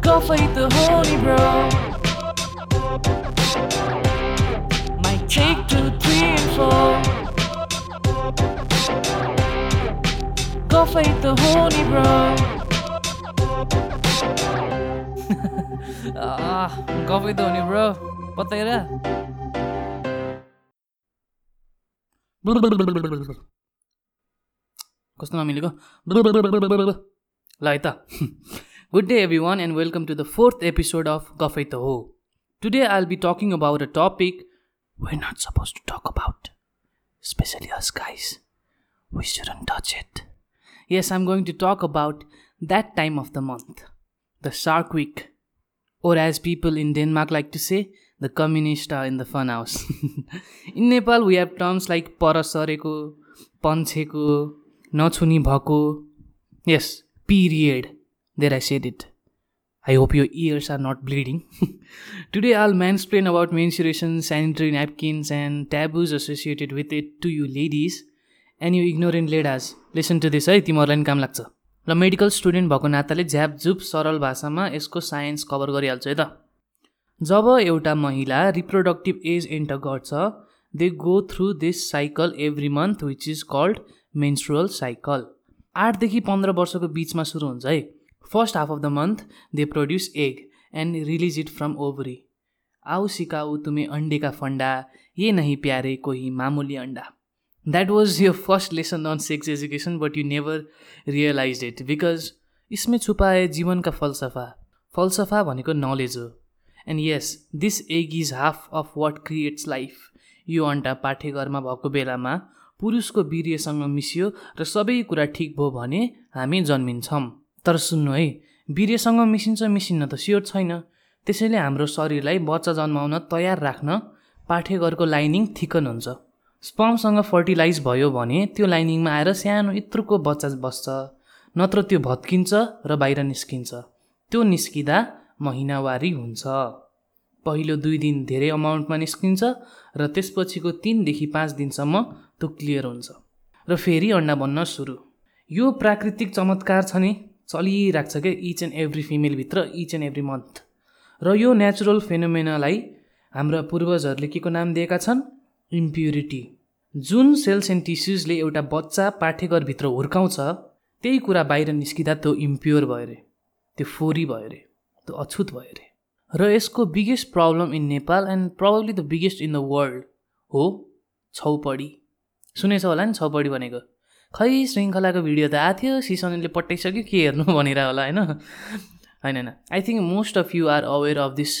Coffee the honey bro. Might take two, three, and four. Coffee the honey bro. ah, coffee the honey bro. पत्ता हेर कस्तो नमिलेको ल है त good day every one and welcome to the fourth episode of गफै त हो today I will be talking about a topic we not suppose to talk about specially us guys we shouldn't touch it yes i'm going to talk about that time of the month the shark week or as people in denmark like to say the communist are in the fun house in nepal we have terms like परसरेको पन्छेको नछुनी भएको yes period there i said it. I hope your ears are not bleeding. Today I'll mansplain about menstruation, sanitary napkins, and taboos associated with it to you ladies and you ignorant ladies listen to this है तिमीहरूलाई पनि काम लाग्छ र medical student भएको नाताले झ्यापझुप सरल भाषामा यसको साइन्स कभर गरिहाल्छु है त जब एउटा महिला रिप्रोडक्टिभ एज इन्टर गर्छ they go through this cycle every month which is called menstrual cycle आठदेखि पन्ध्र वर्षको बिचमा सुरु हुन्छ है। First half of the month they produce egg and release it from ovary आउ सिकाऊ तुम्हें अंडे का फंडा ये नहीं प्यारे कोही मामुली अंडा that was your first lesson on sex education but you never realise it because यसमै छुपाए जीवनका फलसफा। फलसफा भनेको नलेज हो। And yes this egg is half of what creates life यो अन्डा पाठ्यघरमा भएको बेलामा पुरुषको वीर्यसँग मिसियो र सबै कुरा ठिक भयो भने हामी जन्मिन्छौँ। तर सुन्नु है वीर्यसँग मिसिन्छ मिसिन्न त स्योर छैन। त्यसैले हाम्रो शरीरलाई बच्चा जन्माउन तयार राख्न पाठ्यघरको लाइनिङ थिकन हुन्छ। स्पमसँग फर्टिलाइज भयो भने त्यो लाइनिङमा आएर सानो यत्रुको बच्चा बस्छ नत्र त्यो भत्किन्छ र बाहिर निस्किन्छ। त्यो निस्किँदा महिनावारी हुन्छ। पहिलो दुई दिन धेरै अमाउन्टमा निस्किन्छ र त्यसपछिको तिनदेखि पाँच दिनसम्म त्यो क्लियर हुन्छ। र फेरि अन्डा बन्न सुरु। यो प्राकृतिक चमत्कार छ नि चलिरहेको छ क्या इच एन्ड एभ्री फिमेलभित्र इच एन्ड एभ्री मन्थ। र यो नेचुरल फेनोमेनालाई हाम्रा पूर्वजहरूले के को नाम दिएका छन्? इम्प्युरिटी। जुन सेल्स एन्ड टिस्युजले एउटा बच्चा पाठ्यघरभित्र हुर्काउँछ त्यही कुरा बाहिर निस्किँदा त्यो इम्प्योर भयो अरे त्यो फोरी भयो अरे त्यो अछुत भयो अरे र यसको biggest problem in Nepal and probably the biggest in the world हो छौपडी। सुनेछ होला नि छौपडी भनेको। खै श्रृङ्खलाको भिडियो त आएको थियो सिसनले पठाइसक्यो के हेर्नु भनेर होला होइन? होइन होइन। I think most of you are aware of this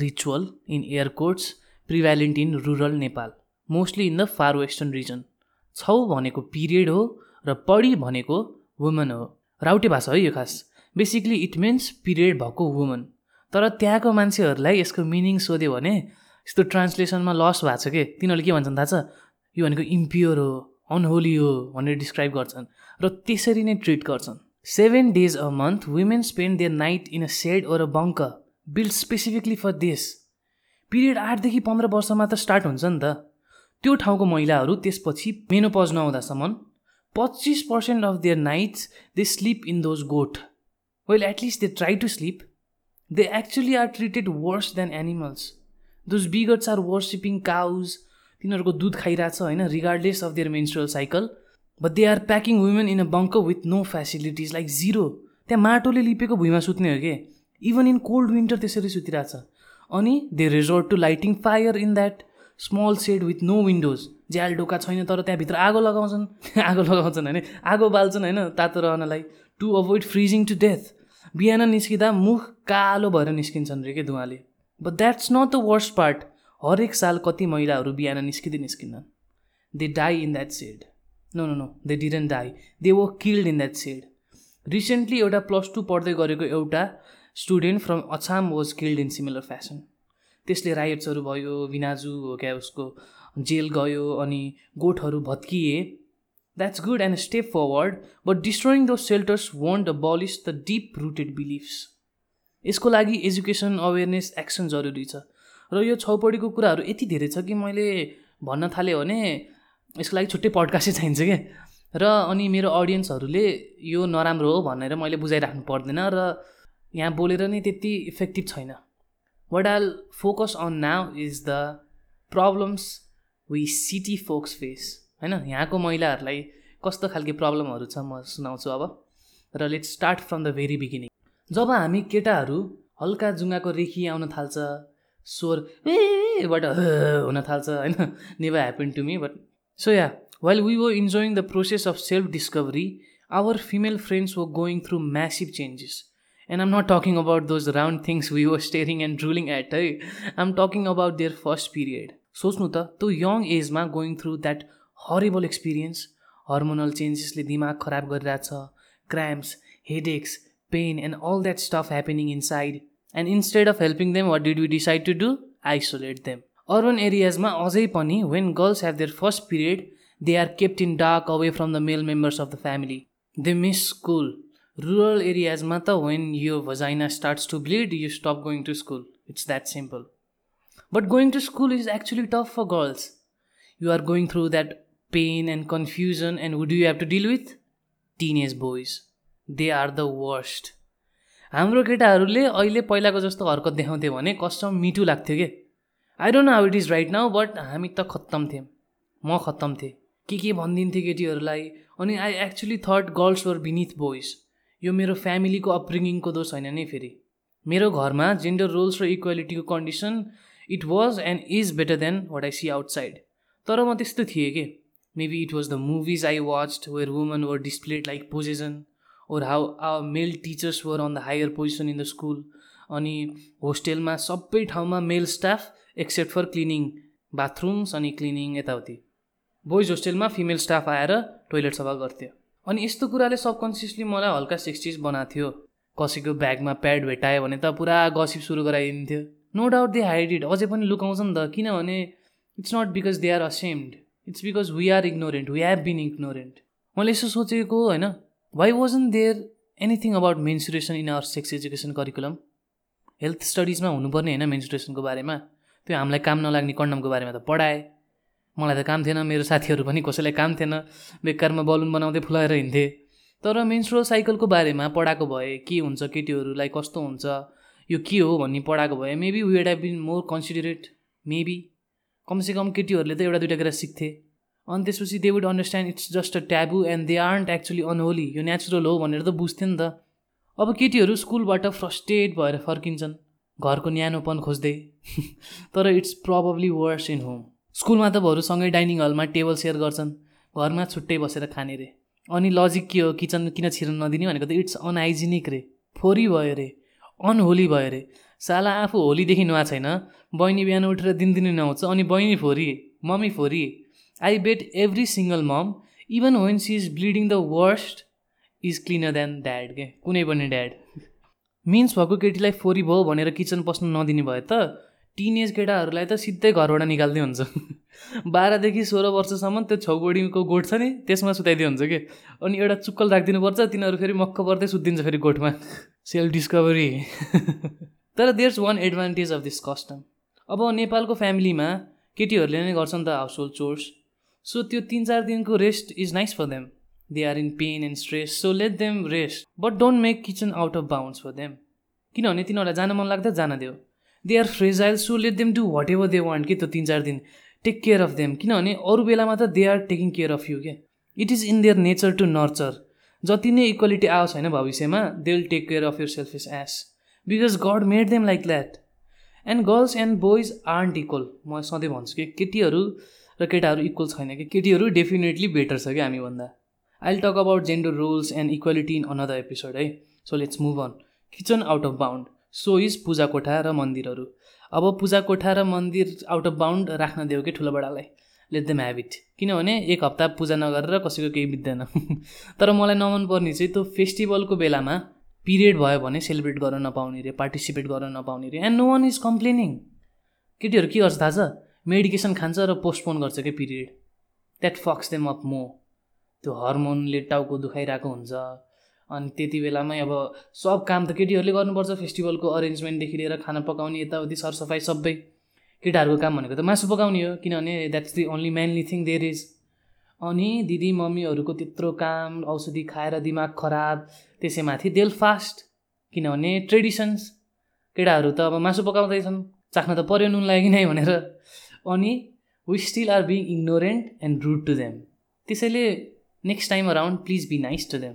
ritual in air courts prevalent in rural Nepal mostly in the far western region छौ भनेको पिरियड हो र पढी भनेको वुमन हो। राउटे भाषा है यो खास। बेसिकली इट मिन्स पिरियड भएको वुमन तर त्यहाँको मान्छेहरूलाई यसको मिनिङ सोध्यो भने यस्तो ट्रान्सलेसनमा लस भएको छ कि? तिनीहरूले के भन्छन् थाहा छ? यो भनेको इम्प्योर हो अनहोली हो भनेर डिस्क्राइब गर्छन् र त्यसरी नै ट्रिट गर्छन्. Seven days a month women spend their night in a shed or a bunk build specifically for this period आठदेखि पन्ध्र वर्षमा त स्टार्ट हुन्छ नि त। त्यो ठाउँको महिलाहरू त्यसपछि मेनोपज नहुँदासम्म पच्चिस percent of their nights they sleep in those गोठ well at least they try to sleep they actually are treated worse than animals those bigots are worshipping cows तिनीहरूको दुध खाइरहेछ होइन regardless of their menstrual cycle but they are packing women in a bunk with no facilities like zero त्यहाँ माटोले लिपेको भुइँमा सुत्ने हो कि? इभन इन कोल्ड विन्टर त्यसरी सुतिरहेछ. अनि they resort to lighting fire in that small shed with no windows ज्याल ढोका छैन तर त्यहाँभित्र आगो लगाउँछन्। आगो लगाउँछन् होइन आगो बाल्छन् होइन तातो रहनलाई। To avoid freezing to death बिहान निस्किँदा मुख कालो भएर निस्किन्छन् रे के धुवाले। But that's not the worst part हरेक साल कति महिलाहरू बिहान निस्किँदै निस्किँदैनन् they die in that shed no no no they didn't die they were killed in that shed recently एउटा प्लस टू पढ्दै गरेको एउटा student from Achham was killed in similar fashion त्यसले राइट्सहरू भयो विनाजु हो क्या उसको जेल गयो अनि गोठहरू भत्किए। That's good and step forward but destroying the shelters won't abolish the deep rooted beliefs यसको लागि एजुकेसन अवेरनेस एक्सन जरुरी छ। र यो छौपडीको कुराहरू यति धेरै छ कि मैले भन्न थालेँ भने यसको लागि छुट्टै पडकास्टै चाहिन्छ क्या र अनि मेरो अडियन्सहरूले यो नराम्रो हो भनेर मैले बुझाइराख्नु पर्दैन र यहाँ बोलेर नै त्यति इफेक्टिभ छैन। What all focus on now is the problems we city folks face होइन यहाँको महिलाहरूलाई कस्तो खालके प्रब्लमहरू छ म सुनाउँछु अब। र let's start from the very beginning जब हामी केटाहरू हल्का जुङ्गाको रेखी आउन थाल्छ स्वर एबाट हुन थाल्छ होइन? Never happen to me but so yeah while we were enjoying the process of self discovery our female friends were going through massive changes and um not talking about those round things we were staring and drooling at है आम talking about their first period सोच्नु त त्यो young एजमा going through that horrible experience hormonal चेन्जेसले दिमाग खराब गरिरहेछ cramps headaches pain and all that stuff happening inside and instead of helping them what did we decide to do isolate them urban एरियाजमा अझै पनि when girls have their first period they are kept in dark away from the male members of the family they miss school rural एरियाजमा त when यो vagina starts to bleed you stop going to school it's that simple but going to school is actually tough for girls you are going through that pain and confusion and would you have to deal with teenage boys they are the worst हाम्रो केटाहरूले अहिले पहिलाको जस्तो हरकत देखाउँथ्यो भने custom मिठो लाग्थ्यो कि? I don't know how it is right now but हामी त खत्तम थियौँ। म खत्तम थिएँ। के के भनिदिन्थेँ केटीहरूलाई? अनि I actually thought girls were beneath boys यो मेरो फ्यामिलीको अपब्रिङिङको दोष होइन नै फेरि। मेरो घरमा जेन्डर रोल्स र इक्वालिटीको condition it was and is better than what I see outside तर म त्यस्तो थिएँ कि? Maybe it was the movies I watched where woman were displayed like position or how a male teachers were on the higher position in the school अनि होस्टेलमा सबै ठाउँमा male staff except for cleaning bathrooms अनि cleaning यताउति. Boys होस्टेलमा female staff आएर toilet सफा गर्थ्यो. अनि यस्तो कुराले सबकन्सियसली मलाई हल्का सेक्सिस बनाएको थियो कसैको ब्यागमा प्याड भेटायो भने त पुरा गसिप सुरु गराइदिन्थ्यो. No doubt they hide it अझै पनि लुकाउँछ नि त किनभने it's not because they are ashamed it's because we are ignorant we have been ignorant मैले यसो सोचेको होइन? Why wasn't there anything about menstruation in our sex education curriculum health स्टडिजमा हुनुपर्ने होइन मेन्सुरेसनको बारेमा। त्यो हामीलाई काम नलाग्ने कन्डमको बारेमा त पढाएँ। मलाई त काम थिएन मेरो साथीहरू पनि कसैलाई काम थिएन। बेकारमा बलुन बनाउँदै फुलाएर हिँड्थेँ। तर मेन्सुरल साइकलको बारेमा पढाएको भए के हुन्छ केटीहरूलाई कस्तो हुन्छ यो के हो भन्ने पढाएको भए maybe we'd have been more considerate maybe कमसेकम केटीहरूले त एउटा दुइटा कुरा सिक्थे। अनि त्यसपछि they would understand it's just a taboo and they aren't actually unholy यो नेचुरल हो भनेर त बुझ्थ्यो नि त। अब केटीहरू स्कुलबाट फ्रस्ट्रेट भएर फर्किन्छन्। घरको न्यानोपन खोज्दै। तर it's probably worse in home स्कुलमा त भरूसँगै डाइनिङ हलमा टेबल सेयर गर्छन्। घरमा छुट्टै बसेर खाने रे। अनि लजिक के हो? किचन किन छिर्न नदिने भनेको त इट्स अनहाइजेनिक रे। फोरी भयो रे। अनहोली भयो रे। साला आफू होलीदेखि नुहा छैन। बहिनी बिहान उठेर दिनदिनै नुहाउँछ। अनि बहिनी फोरी mummy फोरी। I bet every single mom even when she is bleeding the worst is cleaner than dad के कुनै पनि ड्याड मिन्स भएको केटीलाई फोरी भयो भनेर किचन पस्नु नदिने भए त टिनेज केटाहरूलाई त सिधै घरबाट निकाल्दै हुन्छ। बाह्रदेखि सोह्र वर्षसम्म त्यो छौगोडीको गोठ छ नि त्यसमा सुताइदियो हुन्छ कि अनि एउटा चुक्कल राखिदिनुपर्छ तिनीहरू फेरि मक्क पर्दै सुत्दिन्छ फेरि गोठमा। सेल्फ डिस्कभरी तर there's one advantage of this custom अब नेपालको फ्यामिलीमा केटीहरूले नै गर्छ नि त हाउस होल्ड चोर्स सो त्यो तिन चार दिनको rest is nice for them they are in pain and stress so let them rest but don't make kitchen out of bounds for them किनभने तिनीहरूलाई जान मन लाग्दा जान देऊ they are fragile so let them do whatever they want कि त्यो तिन चार दिन टेक केयर अफ देम किनभने अरू बेलामा त they are taking care of you के? It is in their nature to nurture जति नै इक्वालिटी आओस् होइन भविष्यमा they will take care of yourself is as because God made them like that and girls and boys aren't equal म सधैँ भन्छु कि केटीहरू र केटाहरू इक्वल छैन कि? केटीहरू डेफिनेटली बेटर छ क्या हामीभन्दा? I talk about gender rules and equality in another episode है so let's move on kitchen out of bound so is पूजा कोठा र मन्दिरहरू अब पूजा कोठा र मन्दिर आउट अफ बााउन्ड राख्न देऊ कि ठुलो बडालाई? लेट देम ह्याबिट किनभने एक हप्ता पूजा नगरेर कसैको केही बित्दैन। तर मलाई नमन पर्ने चाहिँ त्यो फेस्टिभलको बेलामा पिरियड भयो भने सेलिब्रेट गर्न नपाउने रे पार्टिसिपेट गर्न नपाउने रे। And no one is complaining केटीहरू के गर्छ थाहा छ? मेडिकेसन खान्छ र पोस्टपोन गर्छ क्या period? That fucks them off more त्यो हर्मोनले टाउको दुखाइरहेको हुन्छ। अनि त्यति बेलामै अब सब काम त केटीहरूले गर्नुपर्छ। फेस्टिभलको अरेन्जमेन्टदेखि लिएर खाना पकाउने यताउति सरसफाइ सबै केटाहरूको काम भनेको त मासु पकाउने हो। किनभने that's the only mainly thing there is अनि दिदी मम्मीहरूको त्यत्रो काम औषधि खाएर दिमाग खराब त्यसैमाथि देल फास्ट किनभने ट्रेडिसन्स केटाहरू त अब मासु पकाउँदैछन्। चाख्न त पऱ्यो नुन लाग्यो नै भनेर। अनि we still are being ignorant and rude to them त्यसैले next time around please be nice to them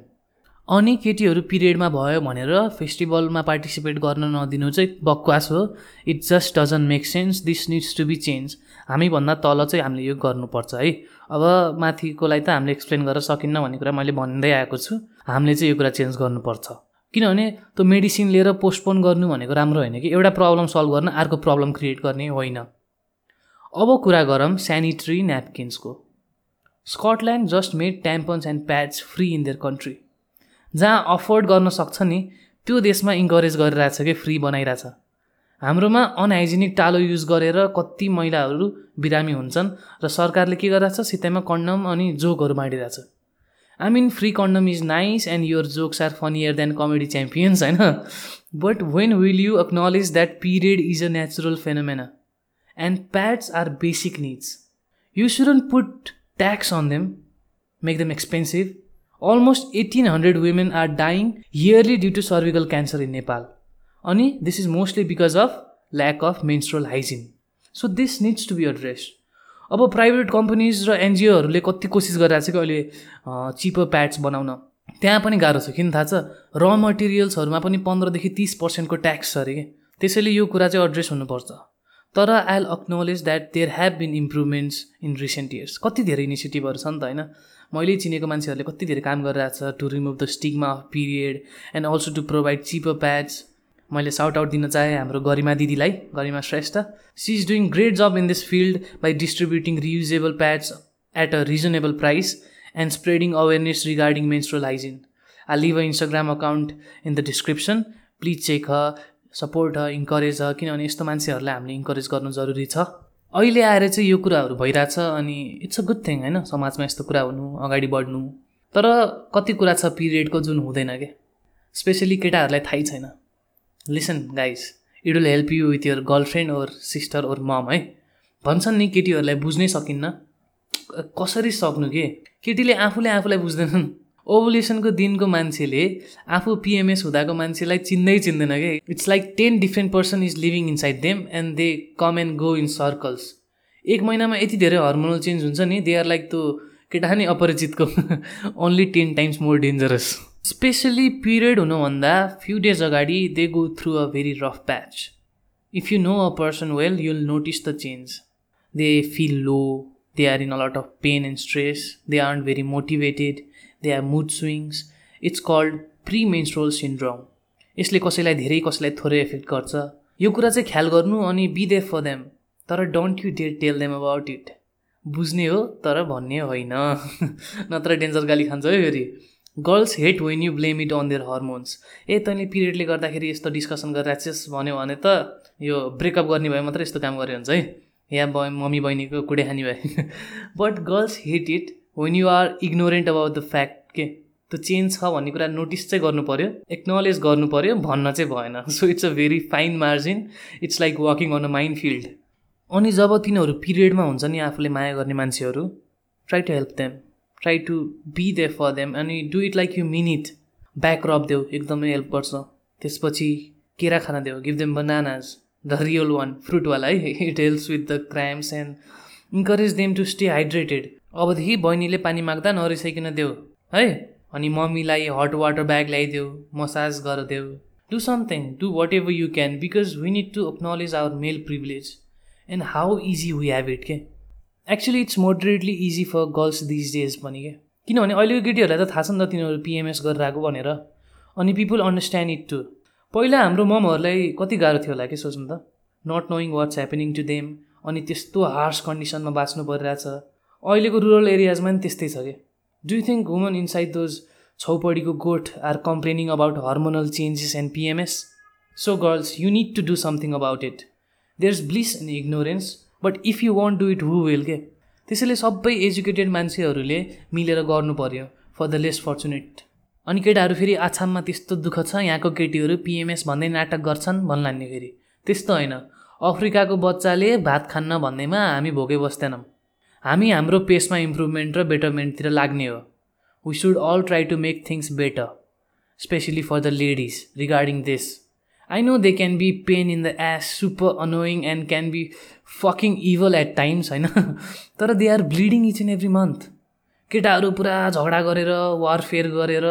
अनि केटीहरू पिरियडमा भयो भनेर फेस्टिभलमा पार्टिसिपेट गर्न नदिनु चाहिँ बकवास हो। It just doesn't make sense this needs to be change हामीभन्दा तल चाहिँ हामीले यो गर्नुपर्छ है। अब माथिकोलाई त हामीले एक्सप्लेन गरेर सकिन्न भन्ने कुरा मैले भन्दै आएको छु। हामीले चाहिँ यो कुरा चेन्ज गर्नुपर्छ। किनभने त्यो मेडिसिन लिएर पोस्टपोन गर्नु भनेको राम्रो होइन कि। एउटा प्रब्लम सल्भ गर्न अर्को प्रब्लम क्रिएट गर्ने होइन। अब कुरा गरौँ sanitary न्यापकिन्सको Scotland just made tampons and pads free in their country जहाँ अफोर्ड गर्न सक्छ नि त्यो देशमा इन्करेज गरिरहेछ कि फ्री बनाइरहेछ। हाम्रोमा अनहाइजेनिक टालो युज गरेर कति महिलाहरू बिरामी हुन्छन् र सरकारले के गरिरहेछ? सितैमा कन्डम अनि जोकहरू बाँडिरहेछ I mean free condom is nice and your jokes are funnier than comedy champions होइन? But when will you acknowledge that period is a natural phenomena pads are basic needs you shouldn't put tax on them make them expensive almost eighteen hundred women are dying yearly due to cervical cancer in Nepal अनि this is mostly because of lack of menstrual hygiene so this needs to be address अब private companies र एनजिओहरूले कति कोसिस गरिरहेको छ कि अहिले चिपर प्याड्स बनाउन? त्यहाँ पनि गाह्रो छ किन थाहा छ? र मटेरियल्सहरूमा पनि पन्ध्रदेखि तिस पर्सेन्टको ट्याक्स छ अरे कि? त्यसैले यो कुरा चाहिँ एड्रेस हुनुपर्छ। तर I I'll acknowledge that there have been improvements in recent years कति धेरै इनिसिएटिभहरू छ नि त होइन? मैले चिनेको मान्छेहरूले कति धेरै काम गरिरहेको छ to remove the stigma of period and also to provide cheaper pads मैले साउट आउट दिन चाहेँ हाम्रो गरिमा दिदीलाई Garima Shrestha. She is doing great job in this field by distributing reusable pads at a reasonable price and spreading awareness regarding menstrual I leave a Instagram account in the description please check her support encourage किनभने यस्तो मान्छेहरूलाई हामीले encourage गर्नु जरुरी छ। अहिले आएर चाहिँ यो कुराहरू भइरहेछ अनि इट्स अ गुड थिङ होइन? समाजमा यस्तो कुरा हुनु अगाडि बढ्नु। तर कति कुरा छ पिरियडको जुन हुँदैन क्या स्पेसली केटाहरूलाई थाहै छैन। Listen guys it will help you with your girlfriend or sister or mom है? भन्छन् नि केटीहरूलाई बुझ्नै सकिन्न। कसरी सक्नु के? केटीले आफूले आफूलाई बुझ्दैनन्। ओभुलेसनको दिनको मान्छेले आफू पिएमएस हुँदाको मान्छेलाई चिन्दै चिन्दैन कि? It's like ten different person is living inside them and they come and go in circles एक महिनामा यति धेरै हर्मोनल चेन्ज हुन्छ नि दे आर लाइक त्यो केटा नि अपरिचितको only ten times more dangerous especially period हुनुभन्दा फ्यु डेज अगाडि they go through a very rough patch if you know a person well you'll notice the change they feel low they are in a lot of pain and stress they are very motivated they are mood swings it's called premenstrual syndrome यसले कसैलाई धेरै कसैलाई थोरै effect गर्छ। यो कुरा चाहिँ ख्याल गर्नु अनि बी दे फर देम तर don't you dare tell them about it बुझ्ने हो तर भन्ने होइन। नत्र डेन्जर गाली खान्छ है फेरि। Girls hate when you blame it on their hormones ए तैँले पिरियडले गर्दाखेरि यस्तो डिस्कसन गरिरहेको छिस् भन्यो भने त यो ब्रेकअप गर्ने भए मात्रै यस्तो काम गरे हुन्छ है। या ब मम्मी बहिनीको कुडे खाने भए। But girls hate it when you are ignorant about the fact के त्यो चेन्ज छ भन्ने कुरा नोटिस चाहिँ गर्नु पऱ्यो एक्नोलेज गर्नु पऱ्यो भन्न चाहिँ भएन. So it's a very fine margin it's like walking on a minefield अनि जब तिनीहरू पिरियडमा हुन्छ नि आफूले माया गर्ने मान्छेहरू try to help them try to be there for them अनि do it like you mean it back rub देऊ एकदमै हेल्प गर्छ. त्यसपछि केरा खाना देऊ give them bananas the real one फ्रुटवाला है. It helps with the cramps and encourage them to stay hydrated अबदेखि बहिनीले पानी माग्दा नरिसाइकन देऊ है? अनि मम्मीलाई हट वाटर ब्याग ल्याइदेऊ मसाज गरिदेऊ। Do something do whatever you can because we need to acknowledge our male privilege and how easy we have it के actually it's moderately easy for girls these days पनि के किनभने अहिलेको केटीहरूलाई त थाहा छ नि त तिनीहरू पिएमएस गरेर आएको भनेर। अनि पिपुल अन्डरस्ट्यान्ड इट टु पहिला हाम्रो ममहरूलाई कति गाह्रो थियो होला कि सोच्नु त? Not knowing what's happening to them अनि त्यस्तो हार्स कन्डिसनमा बाँच्नु परिरहेछ। अहिलेको रुरल एरियाजमा पनि त्यस्तै छ कि? Do you think woman inside those छौपडीको गोठ are complaining about hormonal changes and PMS so girls you need to do something about it there is bliss and ignorance but if you won't do it who will के त्यसैले सबै educated मान्छेहरूले मिलेर गर्नु पऱ्यो for the lace fortunate अनि केटाहरू फेरि आछाममा त्यस्तो दुःख छ यहाँको केटीहरू पिएमएस भन्दै नाटक गर्छन् भन्लान्ने फेरि। त्यस्तो होइन। अफ्रिकाको बच्चाले भात खान्न भन्दैमा हामी भोकै बस्दैनौँ। हामी हाम्रो पेसमा इम्प्रुभमेन्ट र बेटरमेन्टतिर लाग्ने हो. We should all try to make things better especially for the ladies regarding this I know they can be pain in the ass super annoying and can be fucking evil at times होइन तर they are bleeding each and every month केटाहरू पुरा झगडा गरेर warfare गरेर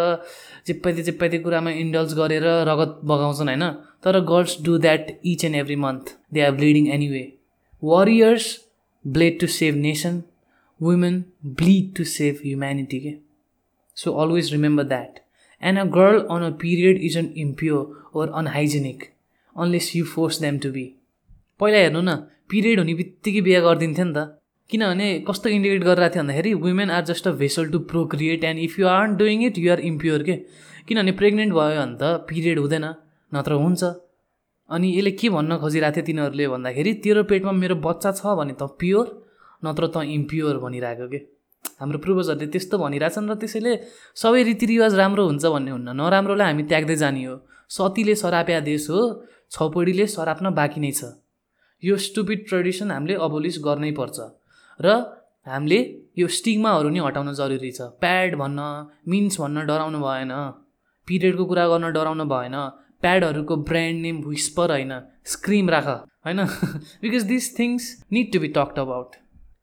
चिप्पाइते चिप्पाइते कुरामा इन्डल्स गरेर रगत बगाउँछन् होइन तर girls do that each and every month they are bleeding anyway warriors bled to save nation women bleed to save humanity के so always remember that and a girl on a period is an impure or unhygienic unless you force them to be पहिला हेर्नु न period हुने बित्तिकै बिहा गरिदिन्थ्यो नि त। किनभने कस्तो इन्डिकेट गरिरहेको थियो भन्दाखेरि women are just a vessel to procreate and if you are doing it you are impure के किनभने प्रेग्नेन्ट भयो भने त पिरियड हुँदैन नत्र हुन्छ। अनि यसले के भन्न खोजिरहेको थियो तिनीहरूले भन्दाखेरि तेरो पेटमा मेरो बच्चा छ भने त प्योर नत्र त इम्प्योर भनिरहेको के? हाम्रो पूर्वजहरूले त्यस्तो भनिरहेछन् र त्यसैले सबै रीतिरिवाज राम्रो हुन्छ भन्ने हुन्न। नराम्रोलाई हामी त्याग्दै जाने हो। सतीले सराप्या देश हो छपडीले सराप्न बाँकी नै छ। यो स्टुपिड ट्रेडिसन हामीले अबोलिस गर्नै पर्छ र हामीले यो स्टिगमाहरू नि हटाउन जरुरी छ। प्याड भन्न मिन्स भन्न डराउनु भएन। पिरियडको कुरा गर्न डराउनु भएन। प्याडहरूको ब्रान्ड नेम विस्पर होइन स्क्रिम राख होइन? Because this things need to be talked about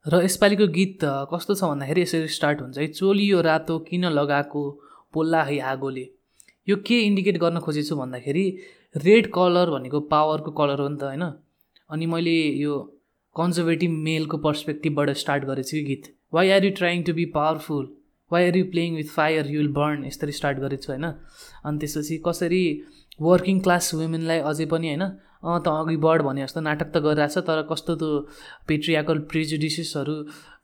र यसपालिको गीत कस्तो छ भन्दाखेरि यसरी स्टार्ट हुन्छ। है चोलियो रातो किन लगाएको पोल्ला है आगोले? यो के इन्डिकेट गर्न खोजेछु भन्दाखेरि रेड कलर भनेको पावरको कलर हो नि त होइन? अनि मैले यो कन्जर्भेटिभ मेलको पर्सपेक्टिभबाट स्टार्ट गरेको छु गीत। Why are you trying to be powerful why are you playing with fire you will burn यसरी स्टार्ट गरेको छु होइन? अनि त्यसपछि कसरी वर्किङ क्लास वुमेनलाई अझै पनि होइन अँ त अघि बढ भने जस्तो नाटक त गरिरहेछ तर कस्तो त्यो पेट्रियाकल प्रिजुडिसिसहरू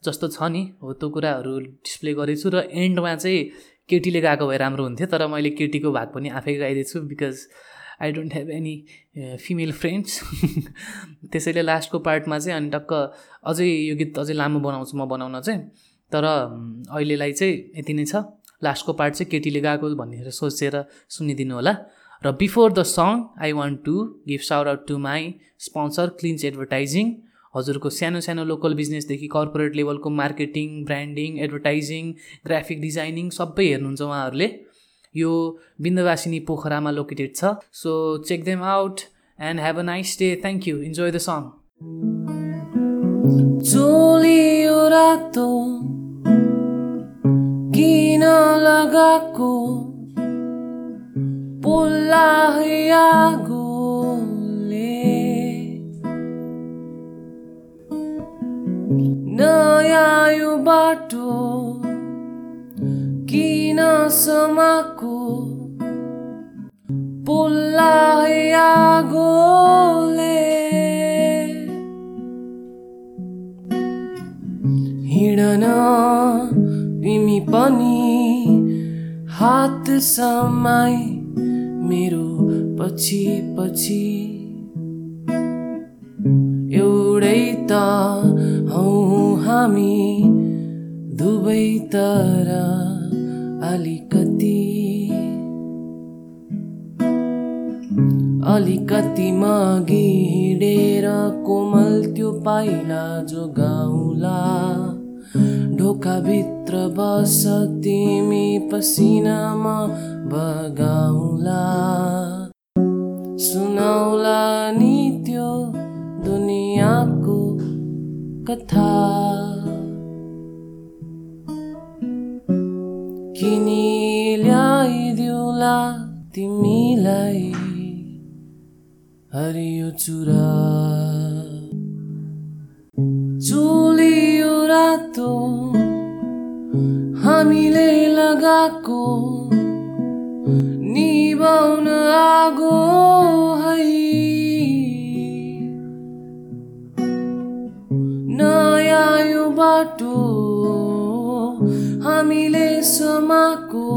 जस्तो छ नि हो त्यो कुराहरू डिस्प्ले गरेको छु र एन्डमा चाहिँ केटीले गएको भए राम्रो हुन्थ्यो तर मैले केटीको भाग पनि आफै गाइदिएको छु because I don't have any female friends त्यसैले लास्टको पार्टमा चाहिँ अनि टक्क अझै यो गीत अझै लामो बनाउँछु म बनाउन चाहिँ तर अहिलेलाई चाहिँ यति नै छ। लास्टको पार्ट चाहिँ केटीले गएको भनेर सोचेर सुनिदिनु होला। र before the song I want to give shout out to my sponsor Cleans advertising हजुरको सानो सानो लोकल बिजनेसदेखि कर्पोरेट लेभलको marketing branding advertising graphic designing सबै हेर्नुहुन्छ उहाँहरूले। यो बिन्दवासिनी पोखरामा लोकेटेड छ। So check them out and have a nice day thank you enjoy the song रातो किन लगाएको? पोल्ला नयाँ यो बाटो किन समाको पोल्लाई आगोले हिँडन तिमी पनि हात समाई मेरो पछि पछि। एउटै त हौ हामी दुवै तर अलिकति। अलिकति माघि हिँडेर कोमल त्यो पाइला जो गाउँला। ढोकाभित्र बस तिमी पसिनामा बगाउला। सुनाउला नि त्यो दुनियाँको कथा। किनी ल्याइदिउला तिमीलाई हरियो चुरा। चोलियो रातो हामीले लगाएको बिरबाउन आगो है। नयाँ बाटो हामीले समाको।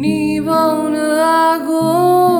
निभाउन आगो